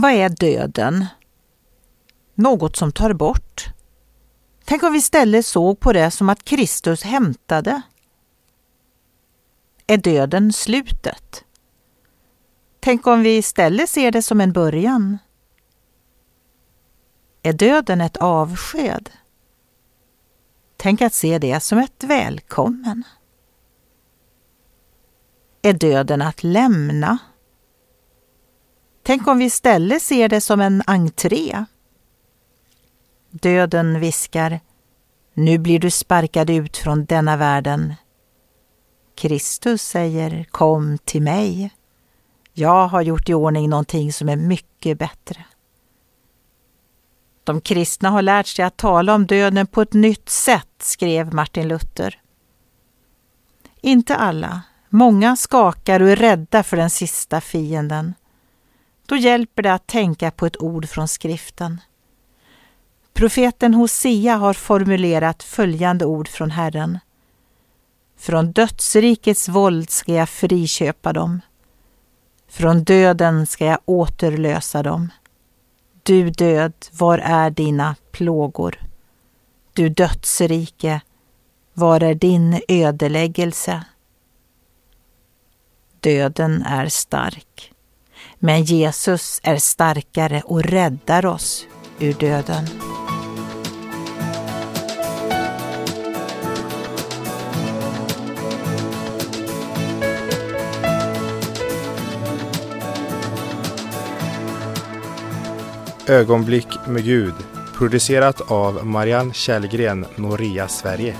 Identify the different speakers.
Speaker 1: Vad är döden? Något som tar bort. Tänk om vi istället såg på det som att Kristus hämtade. Är döden slutet? Tänk om vi istället ser det som en början. Är döden ett avsked? Tänk att se det som ett välkommen. Är döden att lämna? Tänk om vi istället ser det som en entré. Döden viskar, nu blir du sparkad ut från denna världen. Kristus säger, kom till mig. Jag har gjort i ordning någonting som är mycket bättre. De kristna har lärt sig att tala om döden på ett nytt sätt, skrev Martin Luther. Inte alla. Många skakar och är rädda för den sista fienden. Då hjälper det att tänka på ett ord från skriften. Profeten Hosea har formulerat följande ord från Herren. Från dödsrikets våld ska jag friköpa dem. Från döden ska jag återlösa dem. Du död, var är dina plågor? Du dödsrike, var är din ödeläggelse? Döden är stark, men Jesus är starkare och räddar oss ur döden.
Speaker 2: Ögonblick med Gud producerat av Marianne Källgren, Noria Sverige.